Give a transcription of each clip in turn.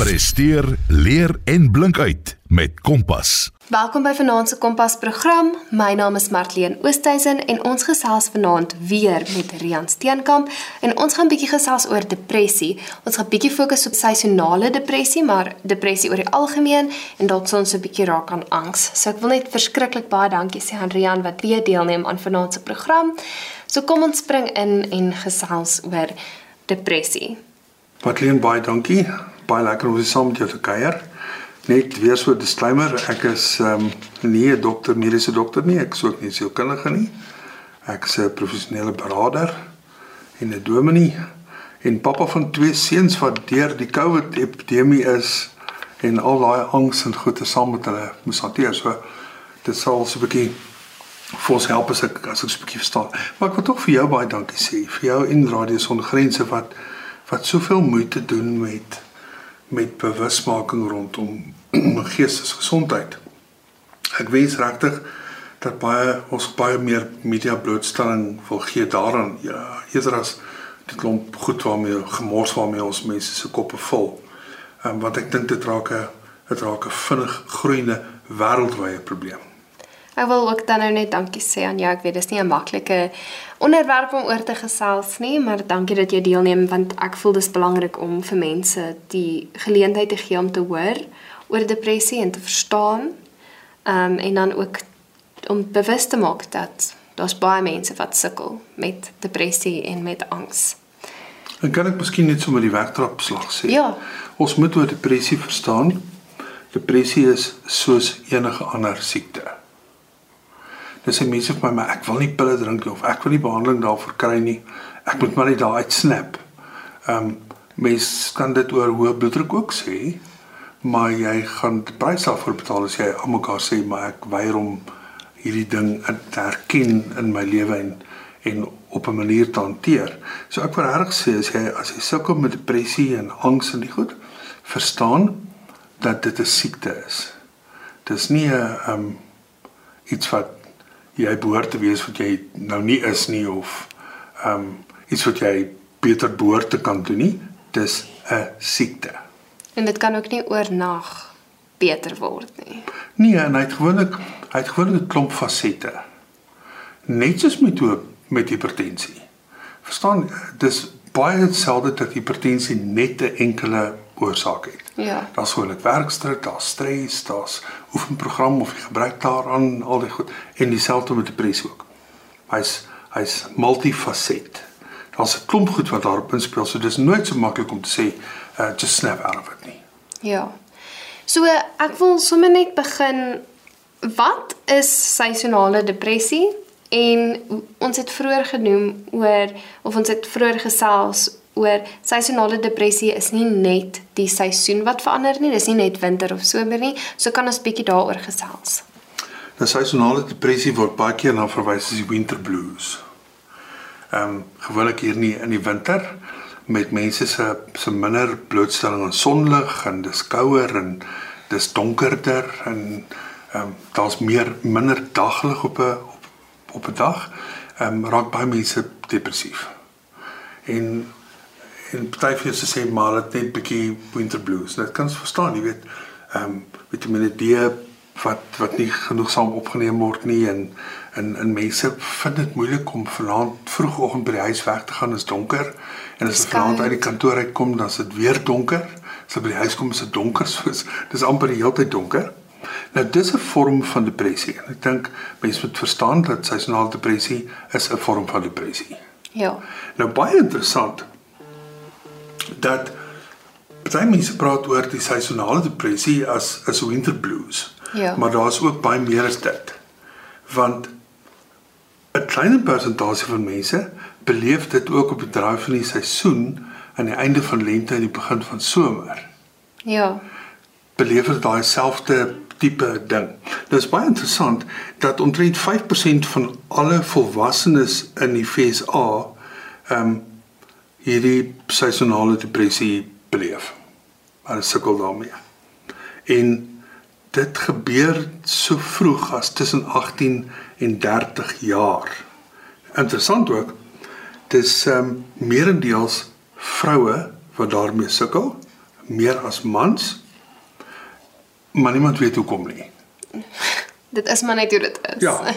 Presteer, leer en blink uit met Kompas. Welkom by Vanaand se Kompas program. My naam is Martleen Oosthuizen en ons gesels vanaand weer met Rian Steenkamp en ons gaan bietjie gesels oor depressie. Ons gaan bietjie fokus op seisonale depressie, maar depressie oor die algemeen en dalk sal ons 'n bietjie raak aan angs. So ek wil net verskriklik baie dankie sê aan Rian wat weer deelneem aan Vanaand se program. So kom ons spring in en gesels oor depressie. Martleen baie dankie. Baie lekker om saam met jou te kuier. Net weer so 'n disclaimer, ek is ehm um, nie 'n dokter, mediese dokter nie, ek is ook nie sielkundige nie. Ek is 'n professionele beraader en 'n dominee en pappa van twee seuns wat deur die COVID epidemie is en al daai angs en goeie saam met hulle moes hanteer. So dit sal so 'n bietjie vir ons help as ek as ek so 'n bietjie verstaan. Maar ek wil tog vir jou baie dankie sê vir jou en Radio Sonder Grense wat wat soveel moeite doen met met bewusmaking rondom geestesgesondheid. Ek wens regtig dat baie ons baie meer media blootstelling wil gee daaraan. Ja, eerder as die klomp goed waarmee gemors waarmee ons mense se koppe vul. Ehm um, want ek dink dit raak 'n dit raak 'n vinnig groeiende wêreldwye probleem. Ek wil ook dan nou net dankie sê aan jou. Ek weet dis nie 'n maklike onderwerp om oor te gesels nie, maar dankie dat jy deelneem want ek voel dis belangrik om vir mense die geleentheid te gee om te hoor oor depressie en te verstaan. Ehm um, en dan ook om bewus te maak dat daar's baie mense wat sukkel met depressie en met angs. En kan ek miskien net sommer die wegtrap slag sê? Ja. Ons moet oor depressie verstaan. Depressie is soos enige ander siekte. Dis sê mense vir my, maar ek wil nie pille drink of ek wil nie behandeling daarvoor kry nie. Ek moet maar net daar uit snap. Ehm um, mense kan dit oor hoë bloeddruk ook sê, maar jy gaan die prys daarvoor betaal as jy almekaar sê maar ek weier om hierdie ding te erken in my lewe en en op 'n manier te hanteer. So ek wil reg sê as jy as jy sukkel met depressie en angs en die goed, verstaan dat dit 'n siekte is. Dis nie 'n ehm um, iets wat jy behoort te wees wat jy nou nie is nie of ehm um, iets wat jy beter behoort te kan doen nie. Dis 'n siekte. En dit kan ook nie oornag beter word nie. Nee, en hy het gewoonlik hy het gewoonlik 'n klomp fasette. Net soos met hoe met hipertensie. Verstaan, dis baie hetselfde dat hipertensie net 'n enkele oorsaak het. Ja. Daar's gewoonlik werkstryd, daar's stres, daar's oefenprogram of jy gebruik daaraan al die goed en dieselfde met depressie ook. Hy's hy's multifaset. Daar's 'n klomp goed wat daarop inspel, so dis nooit so maklik om te sê uh just snap out of it nie. Ja. So ek wil sommer net begin wat is seisonale depressie? En ons het vroeër genoem oor of ons het vroeër gesels oor seisonale depressie is nie net die seisoen wat verander nie, dis nie net winter of somer nie. So kan ons bietjie daaroor gesels. Nou seisonale depressie word baie keer na verwys as die winter blues. Ehm um, gewoonlik hier nie in die winter met mense se se minder blootstelling aan sonlig en dis kouer en dis donkerder en ehm um, daar's meer minder daglig op 'n op, 'n dag. Ehm um, raak baie mense depressief. En en party vir se sê maar dit net bietjie winter blues. Dit kan jy verstaan, jy weet, ehm um, vitamine D wat wat nie genoegsaam opgeneem word nie en en en mense vind dit moeilik om vanaand vroegoggend by die huis weg te gaan as donker en as hulle vanaand uit die kantoor uitkom dan is dit weer donker. As hulle by die huis kom is dit donker soos dis amper die hele tyd donker. Nou dis 'n vorm van depressie ek dink mense moet verstaan dat seisonale depressie is 'n vorm van depressie. Ja. Nou baie interessant dat baie mense praat oor die seisonale depressie as as winter blues. Ja. Maar daar's ook baie meer as dit. Want 'n klein persentasie van mense beleef dit ook op die draai van die seisoen aan die einde van lente en die begin van somer. Ja. Beleef dit daai selfde tipe ding. Dit is baie interessant dat omtrent 5% van alle volwassenes in die FSA ehm um, hierdie seisonale depressie beleef. Hulle sukkel daarmee. En dit gebeur so vroeg as tussen 18 en 30 jaar. Interessant ook, dis ehm um, meerendeels vroue wat daarmee sukkel, meer as mans. Maar niemand weet hoekom nie. Dit is maar net hoe dit is. Ja.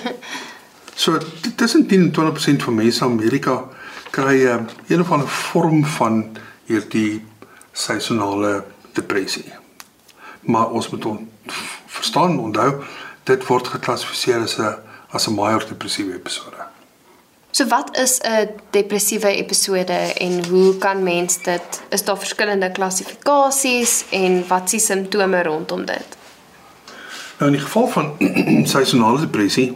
So tussen 10 en 20% van mense in Amerika kry 'n uh, een of ander vorm van hierdie seisonale depressie. Maar ons moet on, verstaan, onthou, dit word geklassifiseer as 'n as 'n major depressiewe episode. So wat is 'n depressiewe episode en hoe kan mens dit is daar verskillende klassifikasies en wat is simptome rondom dit? Nou in die geval van seisonale depressie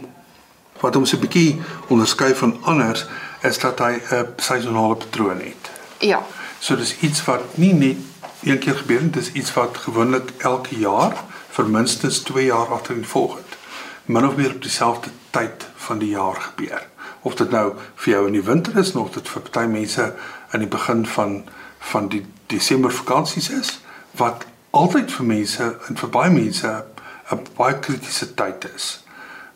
wat hom so 'n bietjie onderskei van anders is dat hy 'n seisonale patroon het. Ja. So dis iets wat nie net een keer gebeur nie, dis iets wat gewoonlik elke jaar vir minstens 2 jaar agtereenvolgend min of meer op dieselfde tyd van die jaar gebeur. Of dit nou vir jou in die winter is of dit vir party mense aan die begin van van die Desember vakansies is wat altyd vir mense en vir baie mense 'n baie kritiese tyd is.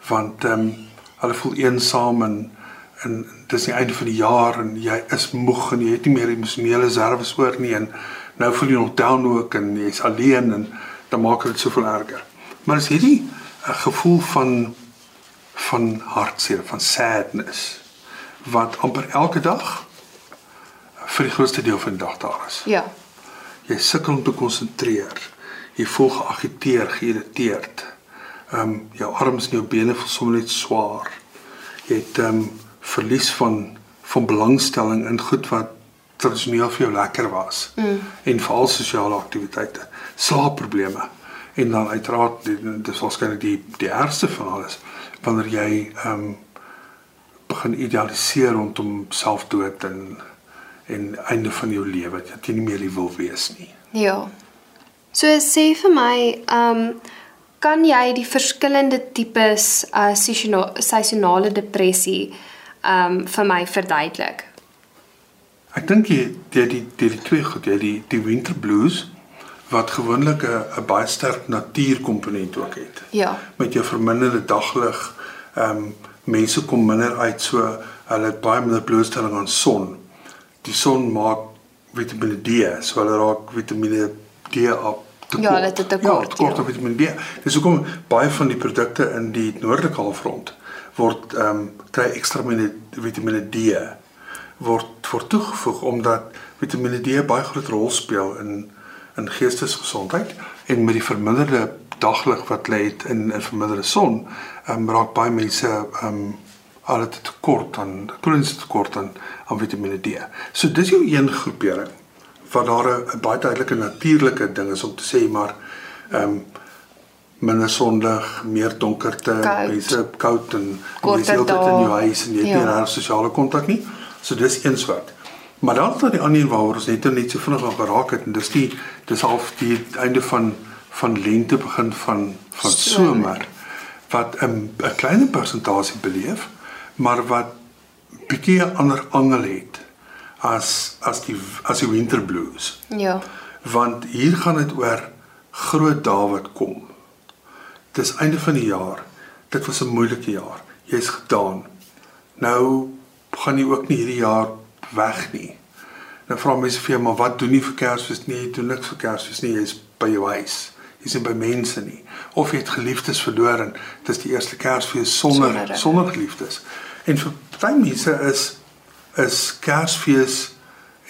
Want ehm um, hulle voel eensaam en en dis die einde van die jaar en jy is moeg en jy het nie meer emosionele reserves oor nie en nou voel jy nog down ook en jy's alleen en dan maak dit soveel erger. Maar as hierdie 'n gevoel van van hartseer, van sadness wat amper elke dag vir die grootste deel van die dag daar is. Ja. Jy sukkel om te konsentreer. Jy voel geagiteer, geïrriteerd. Ehm um, jou arms en jou bene voel sommer net swaar. Jy het ehm um, verlies van van belangstelling in goed wat tradisioneel vir jou lekker was. Mm. En veral sosiale aktiwiteite, slaapprobleme. En dan uiteraard dis waarskynlik die die ergste van alles wanneer jy ehm um, begin idealiseer rondom selfdood en en einde van jou lewe dat jy nie meer wil wees nie. Ja. So sê vir my, ehm um, kan jy die verskillende tipes uh seisona- seisonale depressie ehm um, vir my verduidelik? Ek dink jy die die die, die twee goed, jy die die winter blues wat gewoonlik 'n baie sterk natuurkomponent ook het. Ja. Met jou verminderde daglig, ehm um, mense kom minder uit so hulle het baie minder blootstelling aan son. Die son maak Vitamiene D, so hulle raak Vitamiene D op tekort. Ja, hulle het 'n tekort, Ja, tekort ja. aan Vitamiene D. Dis hoekom baie van die produkte in die noordelike halfrond word ehm um, kry ekstra Vitamiene D word word toegevoeg omdat Vitamiene D baie groot rol speel in in geestesgesondheid en met die verminderde daglig wat lê het in 'n verminderde son, ehm um, raak baie mense ehm um, al het tekort aan kroniese tekort aan aan Vitamiene D. So dis jou een groepering wat daar 'n baie duidelike natuurlike ding is om te sê maar ehm um, minder sonlig, meer donkerte, Koud. mense koud en Korter mense heeltyd in jou huis en jy het Ja. nie regtig sosiale kontak nie. So dis een soort. Maar dan is daar die ander waaroor ons net net so vinnig aan geraak het en dis die dis half die einde van van lente begin van van Somer. wat 'n 'n klein persentasie beleef, maar wat bietjie 'n ander angel het as as die as die winter blues Ja. want hier gaan dit oor groot dae wat kom. Dis einde van die jaar. Dit was 'n moeilike jaar. Jy's gedaan. Nou gaan jy ook nie hierdie jaar weg nie. Dan vra mense vir jou, maar wat doen jy vir Kersfees? Nee, jy doen niks vir Kersfees nie. Jy's by jou huis. Jy's nie by mense nie. Of jy het geliefdes verloor en dis die eerste Kersfees sonder Sonder geliefdes. En vir baie mense is is Kersfees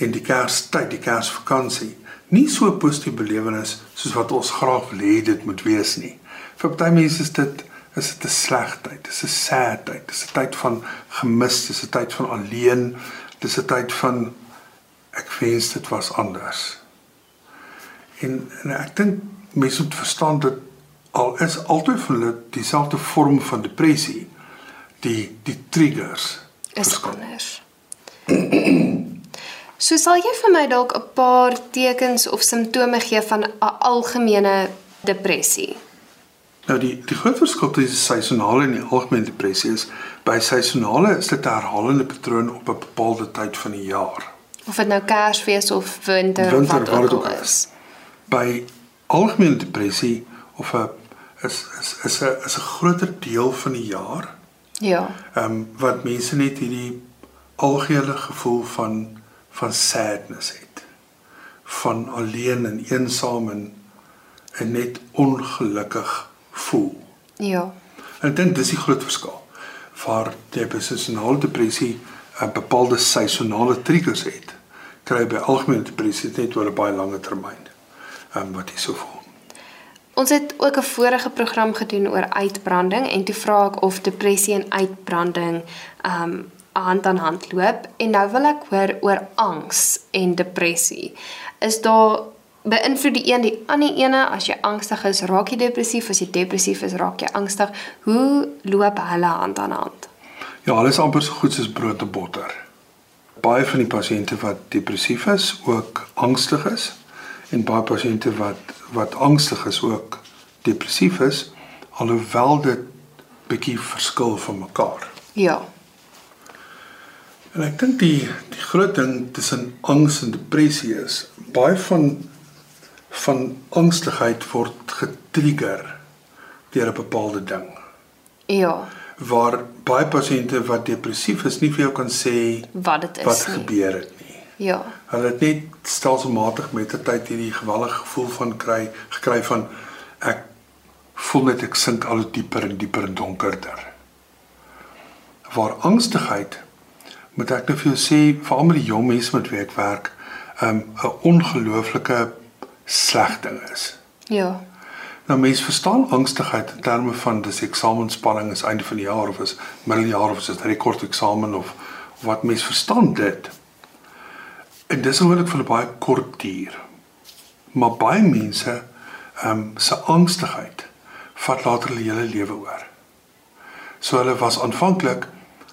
en die Kerstyd, die Kersvakansie, nie so 'n positiewe belewenis soos wat ons graag wil hê dit moet wees nie. Vir baie mense is dit is dit 'n sleg tyd, dis 'n sad tyd, dis 'n tyd van gemis, dis 'n tyd van alleen, dis 'n tyd van ek wens dit was anders. En, en ek dink mense moet verstaan dat al is altyd vir hulle dieselfde vorm van depressie, die die triggers Is verskil. anders. So sal jy vir my dalk 'n paar tekens of simptome gee van 'n algemene depressie? Nou die die groot verskil tussen seisonale en die algemene depressie is by seisonale is dit 'n herhalende patroon op 'n bepaalde tyd van die jaar. Of dit nou Kersfees of winter, Winter, of wat ook al is. By algemene depressie of 'n is is is 'n is 'n groter deel van die jaar Ja. ehm um, wat mense net hierdie algehele gevoel van van sadness het. van alleen en eensaam en, en net ongelukkig voel. Ja. En ek dink dis die groot verskil. Waar jy seisonale depressie 'n bepaalde seisonale triggers het, kry by algemene depressie net oor 'n baie langer termyn. Ehm um, wat jy so voel. Ons het ook 'n vorige program gedoen oor uitbranding en toe vra ek of depressie en uitbranding um hand aan hand loop en nou wil ek hoor oor angs en depressie. Is daar beïnvloed die een die ander ene as jy angstig is, raak jy depressief, as jy depressief is, raak jy angstig. Hoe loop hulle hand aan hand? Ja, alles amper so goed soos brood en botter. Baie van die pasiënte wat depressief is, ook angstig is en baie pasiënte wat wat angstig is ook depressief is, alhoewel dit bietjie verskil van mekaar. Ja. En ek dink die die groot ding tussen angs en depressie is baie van van angstigheid word getrigger deur 'n bepaalde ding. Ja. Waar baie pasiënte wat depressief is nie vir jou kan sê Wat dit is wat nie. gebeur het nie. Ja. Hulle het net stelselmatig met die tyd hierdie gewellige gevoel van kry gekry van ek voel net ek sink al dieper en dieper en donkerder. Waar angstigheid moet ek nou vir jou sê veral met die jong mense met wie ek werk, um, 'n ongelooflike sleg ding is. Ja. Nou mense verstaan angstigheid in terme van dis eksamenspanning is einde van die jaar of is middeljaar of is dit rekord eksamen of, of wat mense verstaan dit. En dis hoekom vir 'n baie kort duur. Maar baie mense ehm um, se angstigheid vat later hulle hele lewe oor. So hulle was aanvanklik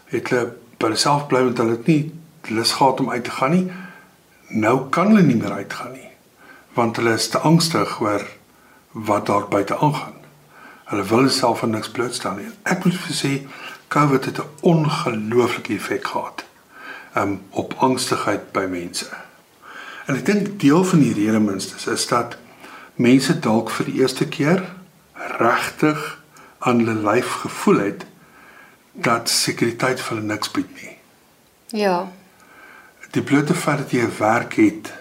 het hulle by hulself bly want hulle het nie lus gehad om uit te gaan nie. Nou kan hulle nie meer uitgaan nie want hulle is te angstig oor wat daar buite aangaan. Hulle wil self aan niks blootstel nie. Ek moet vir sê COVID het 'n ongelooflike effek gehad um, op angstigheid by mense. En ek dink deel van die rede minstens is dat mense dalk vir die eerste keer regtig aan hulle lyf gevoel het dat sekuriteit vir hulle niks bied nie. Ja. Die blote feit dat jy 'n werk het,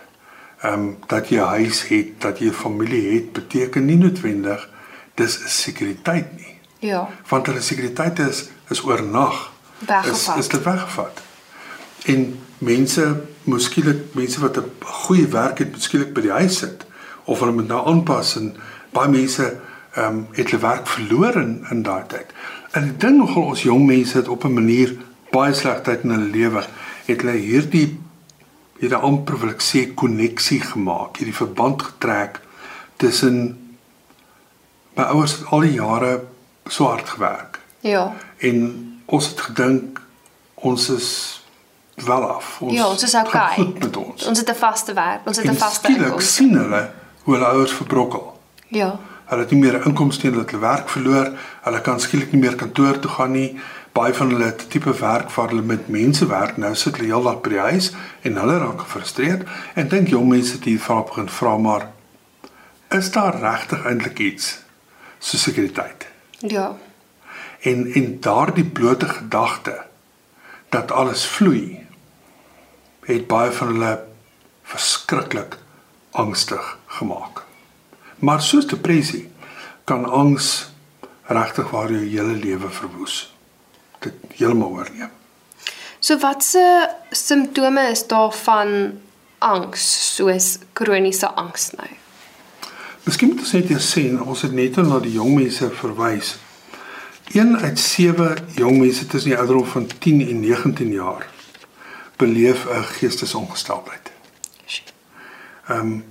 ehm um, dat jy 'n huis het, dat jy 'n familie het, beteken nie noodwendig dis 'n sekuriteit nie. Ja. Want hulle sekuriteit is is oornag. Is is dit weggevat. En mense, moeskielik mense wat 'n goeie werk het, moeskielik by die huis sit of hulle moet nou aanpas en baie mense ehm um, het hulle werk verloor in in daai tyd. En ek dink nogal ons jong mense het op 'n manier baie sleg tyd in hulle lewe het hulle hierdie hierdie amper wil ek sê koneksie gemaak, hierdie verband getrek tussen my ouers het al die jare so hard gewerk Ja. en ons het gedink ons is wel af. Ja, ons is okay. Met ons. Ons het 'n vaste werk, ons het 'n vaste inkomste. sien hulle hoe hulle ouers verbrokkel. Ja. Hulle het nie meer 'n inkomste nie, hulle het hulle werk verloor. Hulle kan skielik nie meer kantoor toe gaan nie. Baie van hulle het tipe werk waar hulle met mense werk. Nou sit hulle heeldag by die huis en hulle raak gefrustreerd en dink jong mense het hier vra begin vra maar is daar regtig eintlik iets so sekuriteit? Ja. En en daardie blote gedagte dat alles vloei het baie van hulle verskriklik angstig gemaak. Maar soos depressie kan angs regtig waar jou hele lewe verwoes. Dit heeltemal oorneem. So watse simptome is daar van angs soos kroniese angs nou? Miskien moet ons net eers sê ons het net na die jong mense verwys. Een uit 7 jong mense tussen die ouderdom van 10 en 19 jaar beleef 'n geestesongesteldheid. Ehm um,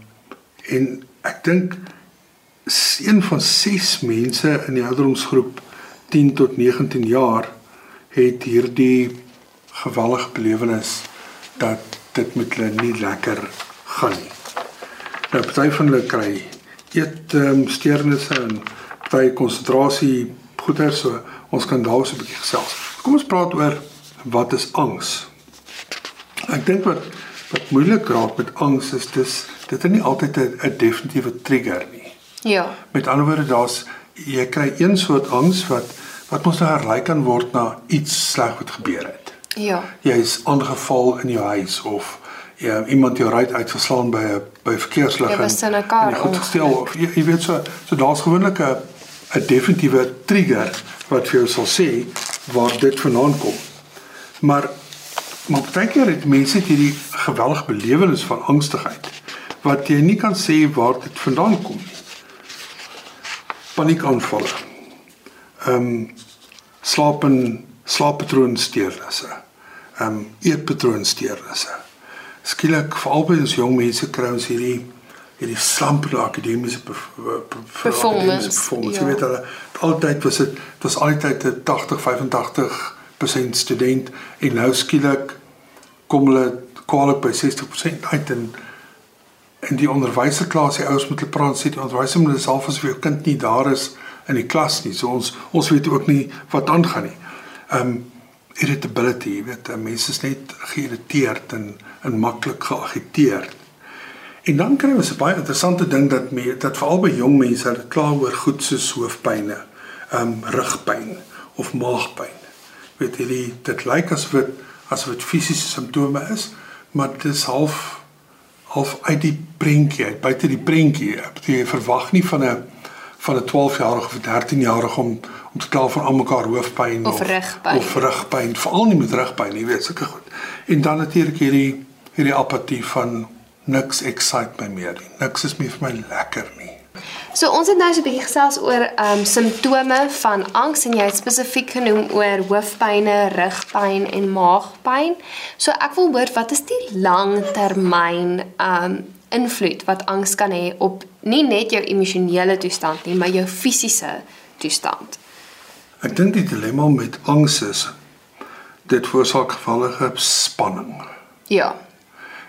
en ek dink een van 6 mense in die ouderdomsgroep 10 tot 19 jaar het hierdie gewellige belewenis dat dit met hulle nie lekker gaan nie. Nou party van hulle kry eet ehm um, steurnisse en party konsentrasie goeie so ons kan daar so 'n bietjie gesels. Kom ons praat oor wat is angs? Ek dink wat wat moeilik raak met angs is dis dit is nie altyd 'n definitiewe trigger nie. Ja. Met ander woorde daar's jy kry een soort angs wat wat mos nou herlei kan word na iets sleg wat gebeur het Ja. jy is aangeval in jou huis of ja, iemand jou ry uitgeslaan by 'n by verkeerslig Jy was in 'n kar en goed gestel of jy, jy weet so so daar's gewoonlik 'n 'n definitiewe trigger wat vir jou sal sê waar dit vandaan kom. Maar maar baie keer het mense hierdie geweldige belewenis van angstigheid wat jy nie kan sê waar dit vandaan kom nie. Paniekaanvalle. Ehm um, slaap en slaappatroonsteurnisse. Ehm um, eetpatroonsteurnisse. Skielik veral by ons jong mense kry ons hierdie hierdie slampende akademiese performance. performance. Ja. Jy weet hulle altyd was dit was altyd 'n 80 85% student en nou skielik kom hulle kwaliek by 60% uit en in die onderwyserklas, die ouers moet hulle praat sê die onderwyser moet self as vir jou kind nie daar is in die klas nie. So ons ons weet ook nie wat aangaan nie. Um irritability, jy weet, mense is net geïrriteerd en en maklik geagiteerd. En dan kry ons 'n baie interessante ding dat me dat veral by jong mense hulle kla oor goed soos hoofpynne, um rugpyn of maagpyn. Weet jy, dit lyk asof dit asof dit fisiese simptome is, maar dit is half half uit die prentjie, uit buite die prentjie. Jy verwag nie van 'n van 'n 12-jarige of 'n 13-jarige om om te kla van almekaar hoofpyn of rugpyn of rugpyn, veral nie met rugpyn nie, weet sulke goed. En dan natuurlik hierdie hierdie apatie van niks excite my meer nie. Niks is meer vir my lekker nie. So ons het nou so 'n bietjie gesels oor ehm um, simptome van angs en jy het spesifiek genoem oor hoofpynne, rugpyn en maagpyn. So ek wil hoor wat is die langtermyn ehm um, invloed wat angs kan hê op nie net jou emosionele toestand nie, maar jou fisiese toestand. Ek dink die dilemma met angs is dit veroorsaak gevallige spanning. Ja.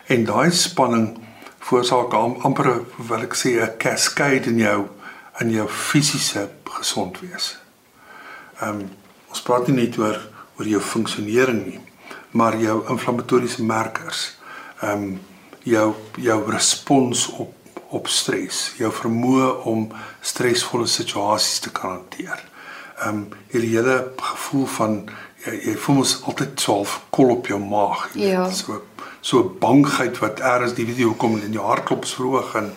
En daai spanning veroorsaak amper wil ek sê 'n cascade in jou in jou fisiese gesond wees. Ehm um, ons praat nie net oor oor jou funksionering nie, maar jou inflammatoriese markers. Ehm um, jou jou respons op op stres, jou vermoë om stresvolle situasies te kan hanteer. Ehm um, hierdie hele gevoel van jy, jy voel mos altyd so half kol op jou maag, jy ja. weet, so so bangheid wat eers die video kom in jou hartklop verhoog en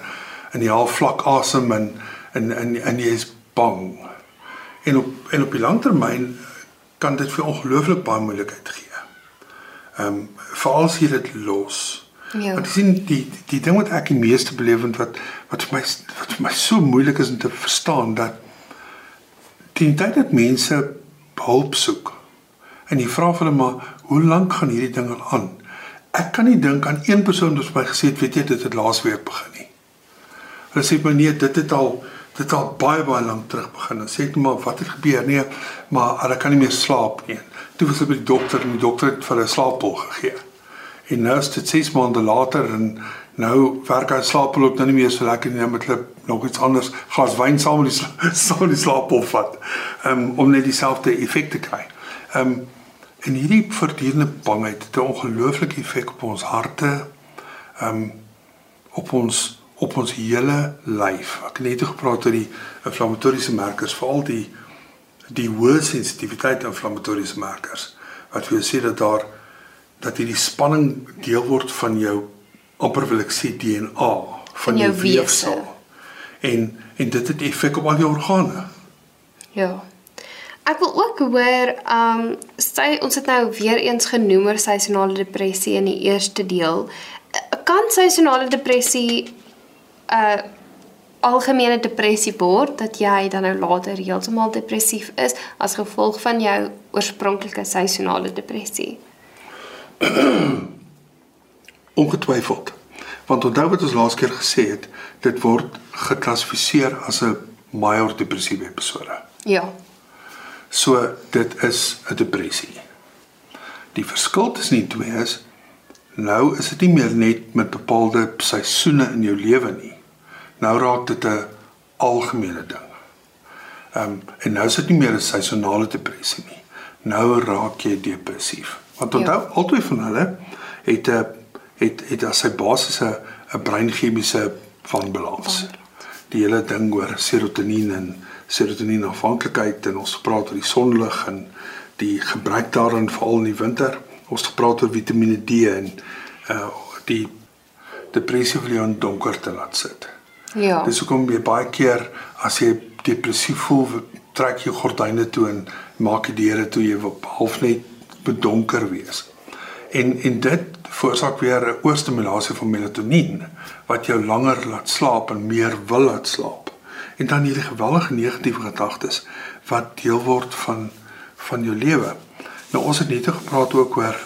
in die half vlak asem en en en en jy is bang. En op en op die langtermyn kan dit vir ongelooflik baie moeilikheid gee. Ehm um, veral as jy dit los. Ja. Want sien die die ding wat ek die meeste belewend wat wat vir my wat vir my so moeilik is om te verstaan dat die tyd dat mense hulp soek en jy vra vir hulle maar hoe lank gaan hierdie ding al aan? Ek kan nie dink aan een persoon wat my gesê het, weet jy, dit het laasweek begin nie. Hulle sê my nee, dit het al dit al baie baie lank terug begin. Dan sê ek maar wat het gebeur? Nee, maar hulle kan nie meer slaap nie. Toe was hulle by die dokter en die dokter het vir hulle 'n slaappil gegee. En nou is dit 6 maande later en nou werk hy slaappil ook nou nie meer so lekker nie, nou met hulle nog iets anders glas wyn saam met die saam die slaappil vat. Um, om net dieselfde effek te kry. Ehm um, En hierdie voortdurende bangheid het 'n ongelooflike effek op ons harte, ehm um, op ons op ons hele lyf. Ek het net gepraat oor die inflammatoriese markers, veral die die hoë sensitiwiteit aan inflammatoriese markers. Wat wil sê dat daar dat hierdie spanning deel word van jou amper wil ek sê DNA van, jou, jou weefsel. En en dit het effek op al jou organe. Ja. Ek wil ook hoor, ehm um, sy ons het nou weer eens genoem oor seisonale depressie in die eerste deel. Kan seisonale depressie 'n uh, algemene depressie word dat jy dan nou later heeltemal depressief is as gevolg van jou oorspronklike seisonale depressie? Ongetwyfeld. Want onthou wat ons laas keer gesê het, dit word geklassifiseer as 'n major depressiewe episode. Ja. So dit is 'n depressie. Die verskil tussen die twee is nou is dit nie meer net met bepaalde seisoene in jou lewe nie. Nou raak dit 'n algemene ding. Ehm um, en nou is dit nie meer 'n seisonale depressie nie. Nou raak jy depressief. Want onthou ja. albei van hulle het 'n het het as sy basis 'n 'n breinchemiese wanbalans. Die hele ding oor serotonien en serotonien afhanklikheid en ons gepraat oor die sonlig en die gebruik daarin veral in die winter. Ons gepraat oor Vitamiene D en uh die depressie wil jou in donker te laat sit. Ja. Dis hoekom jy baie keer as jy depressief voel, trek jy gordyne toe en maak die deure toe jy wil half net bedonker wees. En en dit veroorsaak weer 'n oorstimulasie van melatonien wat jou langer laat slaap en meer wil laat slaap. En dan hierdie geweldige negatiewe gedagtes wat deel word van van jou lewe. Nou ons het net gepraat ook oor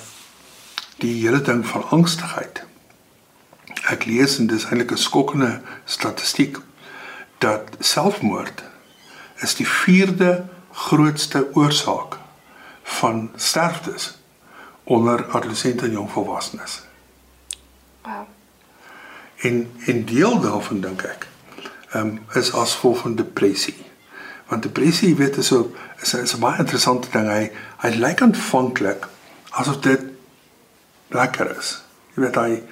die hele ding van angstigheid. Ek lees en dis eintlik 'n skokkende statistiek dat selfmoord is die vierde grootste oorsaak van sterftes onder adolessente en jong volwassenes. Wow. En en deel daarvan dink ek ehm um, is as gevolg van depressie. Want depressie, jy weet, is so is, is 'n baie interessante ding. Hy hy lyk aanvanklik asof dit lekker is. Jy weet hy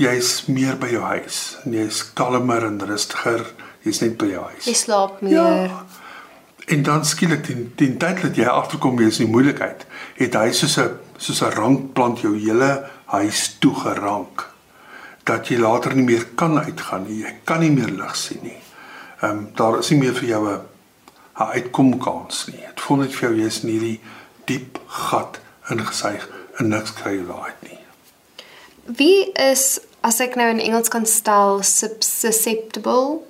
jy's meer by jou huis en jy's kalmer en rustiger. Jy's net by jou huis. Jy slaap meer. Ja. En dan skielik die die tyd dat jy agterkom jy is in moeilikheid, het hy soos 'n soos 'n rankplant jou hele huis toegerank dat jy later nie meer kan uitgaan nie. Jy kan nie meer lig sien nie. Ehm um, daar is nie meer vir jou 'n 'n uitkomkans nie. Dit voel net vir jou jy's in hierdie diep gat ingesuig en niks kry jy uit nie. Wie is as ek nou in Engels kan stel susceptible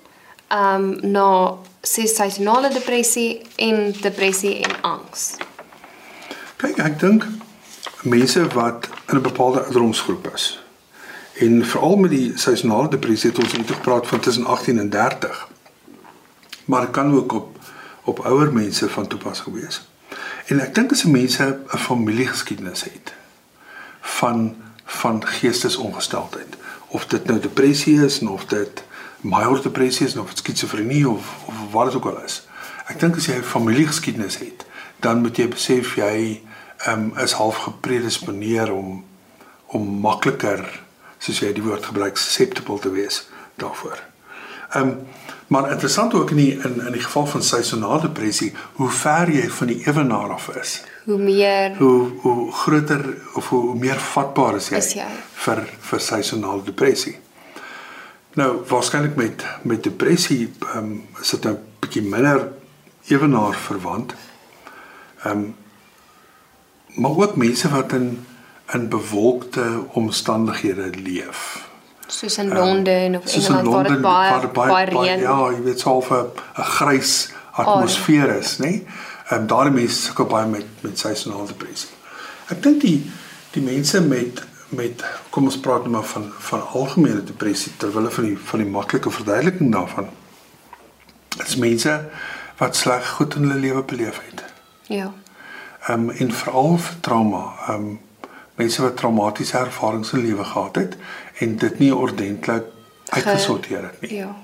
um na seisonale depressie en depressie en angs. Kyk, ek dink mense wat in 'n bepaalde ouderdomsgroep is. En veral met die seisonale depressie het ons net gepraat van tussen 18 en 30. Maar dit kan ook op op ouer mense van toepassing wees. En ek dink as mense 'n familiegeskiedenis het van van geestesongesteldheid of dit nou depressie is of dit major depressie is of skizofrenie of of wat dit ook al is. Ek dink as jy 'n familiegeskiedenis het, dan moet jy besef jy um, is half gepredisponeer om om makliker soos jy die woord gebruik susceptible te wees daarvoor. Ehm um, maar interessant ook in die in in die geval van seisonale depressie, hoe ver jy van die ewenaar af is. Hoe meer Hoe hoe groter of hoe, hoe meer vatbaar is jy, Is jy. vir vir seisonale depressie. Nou waarskynlik met met depressie ehm um, is dit nou bietjie minder ewenaar verwant. Ehm um, maar ook mense wat in in bewolkte omstandighede leef. soos in Londen of Soos in Engeland waar dit Londen, baie waar dit baie reën. Ja, jy weet self 'n 'n grys atmosfeer is, nê? Nee? Ehm daardie mense sukkel baie met met seisonale depressie. Ek dink die die mense met met kom ons praat nou maar van van algemene depressie terwyl van die van die maklike verduideliking daarvan. Dit's mense wat sleg goed in hulle lewe beleef het. Ja. Ehm um, en veral vir trauma. Ehm um, mense wat traumatiese ervarings in lewe gehad het en dit nie ordentlik uitgesorteer het nie. Ja.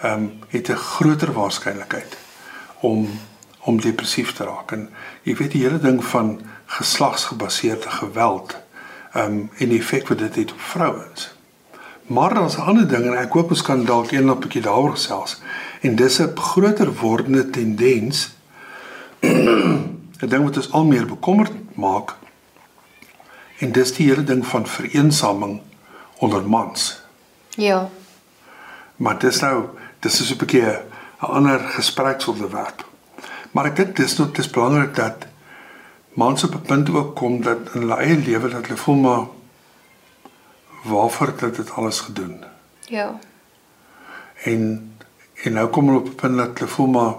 Ehm um, het 'n groter waarskynlikheid om om depressief te raak. En jy weet die hele ding van geslagsgebaseerde geweld ehm um, en die effek wat dit het op vrouens. Maar daar's 'n ander ding en ek hoop ons kan dalk eendag 'n bietjie daaroor gesels. En dis 'n groter wordende tendens 'n ding wat ons al meer bekommerd maak. En dis die hele ding van vereensaming onder mans. Ja. Maar dis nou dis is 'n bietjie 'n ander gespreksonderwerp. Maar ek dink dis nog dis belangrik dat mans op 'n punt ook kom dat in hulle eie lewe dat hulle voel maar waarvoor het dit alles gedoen? Ja. En en nou kom hulle op 'n punt dat hulle voel maar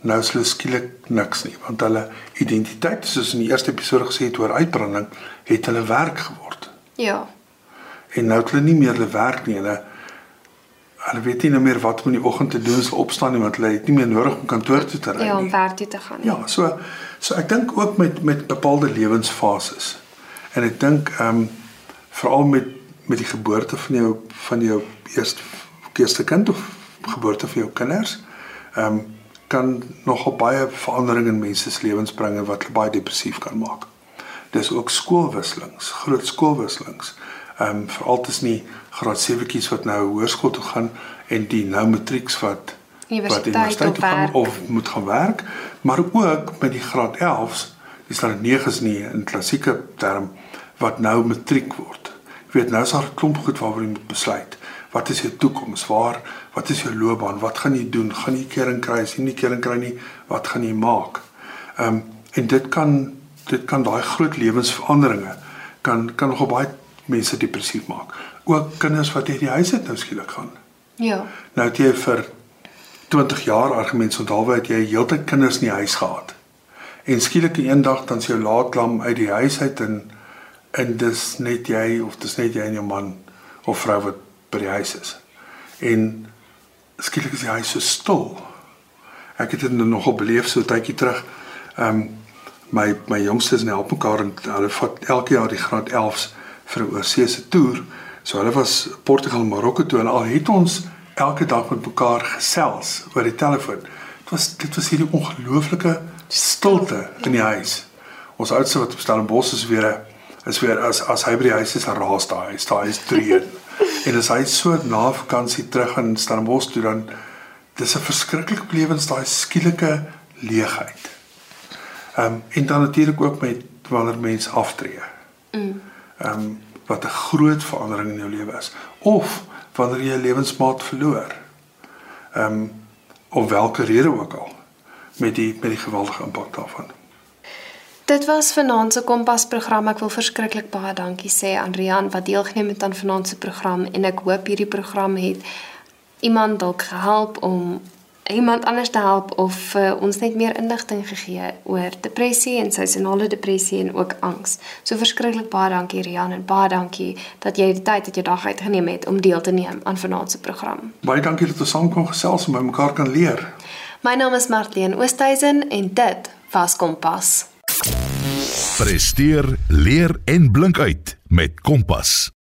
nou is hulle skielik niks nie want hulle identiteit soos in die eerste episode gesê het oor uitbranding het hulle werk geword. Ja. En nou het hulle nie meer hulle werk nie. Hulle hulle weet nie nou meer wat om in die oggend te doen as hulle opstaan nie want hulle het nie meer nodig om kantoor toe te ry Ja, om nie. werk toe te gaan. Ja, so so ek dink ook met met bepaalde lewensfases. En ek dink ehm um, veral met met die geboorte van jou van jou eerste eerste kind of geboorte van jou kinders, ehm um, kan nogal baie verandering in mense se lewens bring wat baie depressief kan maak. Dis ook skoolwisselings, groot skoolwisselings. Ehm um, veral tussen die graad 7tjies wat nou hoërskool toe gaan en die nou matrieks wat Universiteit of toe gaan werk. of moet gaan werk, maar ook met die graad 11s, dis dan 9s nie in klassieke term wat nou matriek word. weet nou is daar 'n klomp goed waaroor jy moet besluit. Wat is jou toekoms? Waar wat is jou loopbaan? Wat gaan jy doen? Gaan jy kering kry? As jy nie kering kry nie, wat gaan jy maak? Ehm um, en dit kan dit kan daai groot lewensveranderinge kan kan nogal baie mense depressief maak. Ook kinders wat uit die huis uit nou skielik gaan. Ja. Nou het jy vir 20 jaar argumente onthaalwe het jy heeltyd kinders in die huis gehad. En skielik eendag dan sê jou laatlam uit die huis uit en en dis net jy of dis net jy en jou man of vrou wat by die huis is. En skielik is die huis so stil. Ek het dit nogal beleef so tydjie terug. Ehm um, my my jongstes help mekaar en hulle vat elke jaar die graad 11s vir 'n oorseese toer. So hulle was Portugal en Marokko toe en al het ons elke dag met mekaar gesels oor die telefoon. Dit was dit was hierdie ongelooflike stilte in die huis. Ons oudste wat op Stellenbosch is weer is weer as as hy by die huis is, raas daai huis, daai is tree. en as hy so na vakansie terug in Stellenbosch toe dan dis 'n verskriklike belewens daai skielike leegheid. Ehm um, en dan natuurlik ook met wanneer mense aftree. Mm. Ehm um, wat 'n groot verandering in jou lewe is of wanneer jy 'n lewensmaat verloor. Ehm um, of watter rede ook al met die met die geweldige impak daarvan. Dit was vanaand se Kompas program. Ek wil verskriklik baie dankie sê aan Rian wat deelgeneem het aan vanaand se program en ek hoop hierdie program het iemand dalk gehelp om iemand anders te help of uh, ons net meer inligting gegee oor depressie en seisonale depressie en ook angs. So verskriklik baie dankie Rian en baie dankie dat jy die tyd uit jou dag uitgeneem het om deel te neem aan vanaand se program. Baie dankie dat ons saam kon gesels en by mekaar kan leer. My naam is Martien Oosthuizen en dit was Kompas. Presteer, leer en blink uit met Kompas.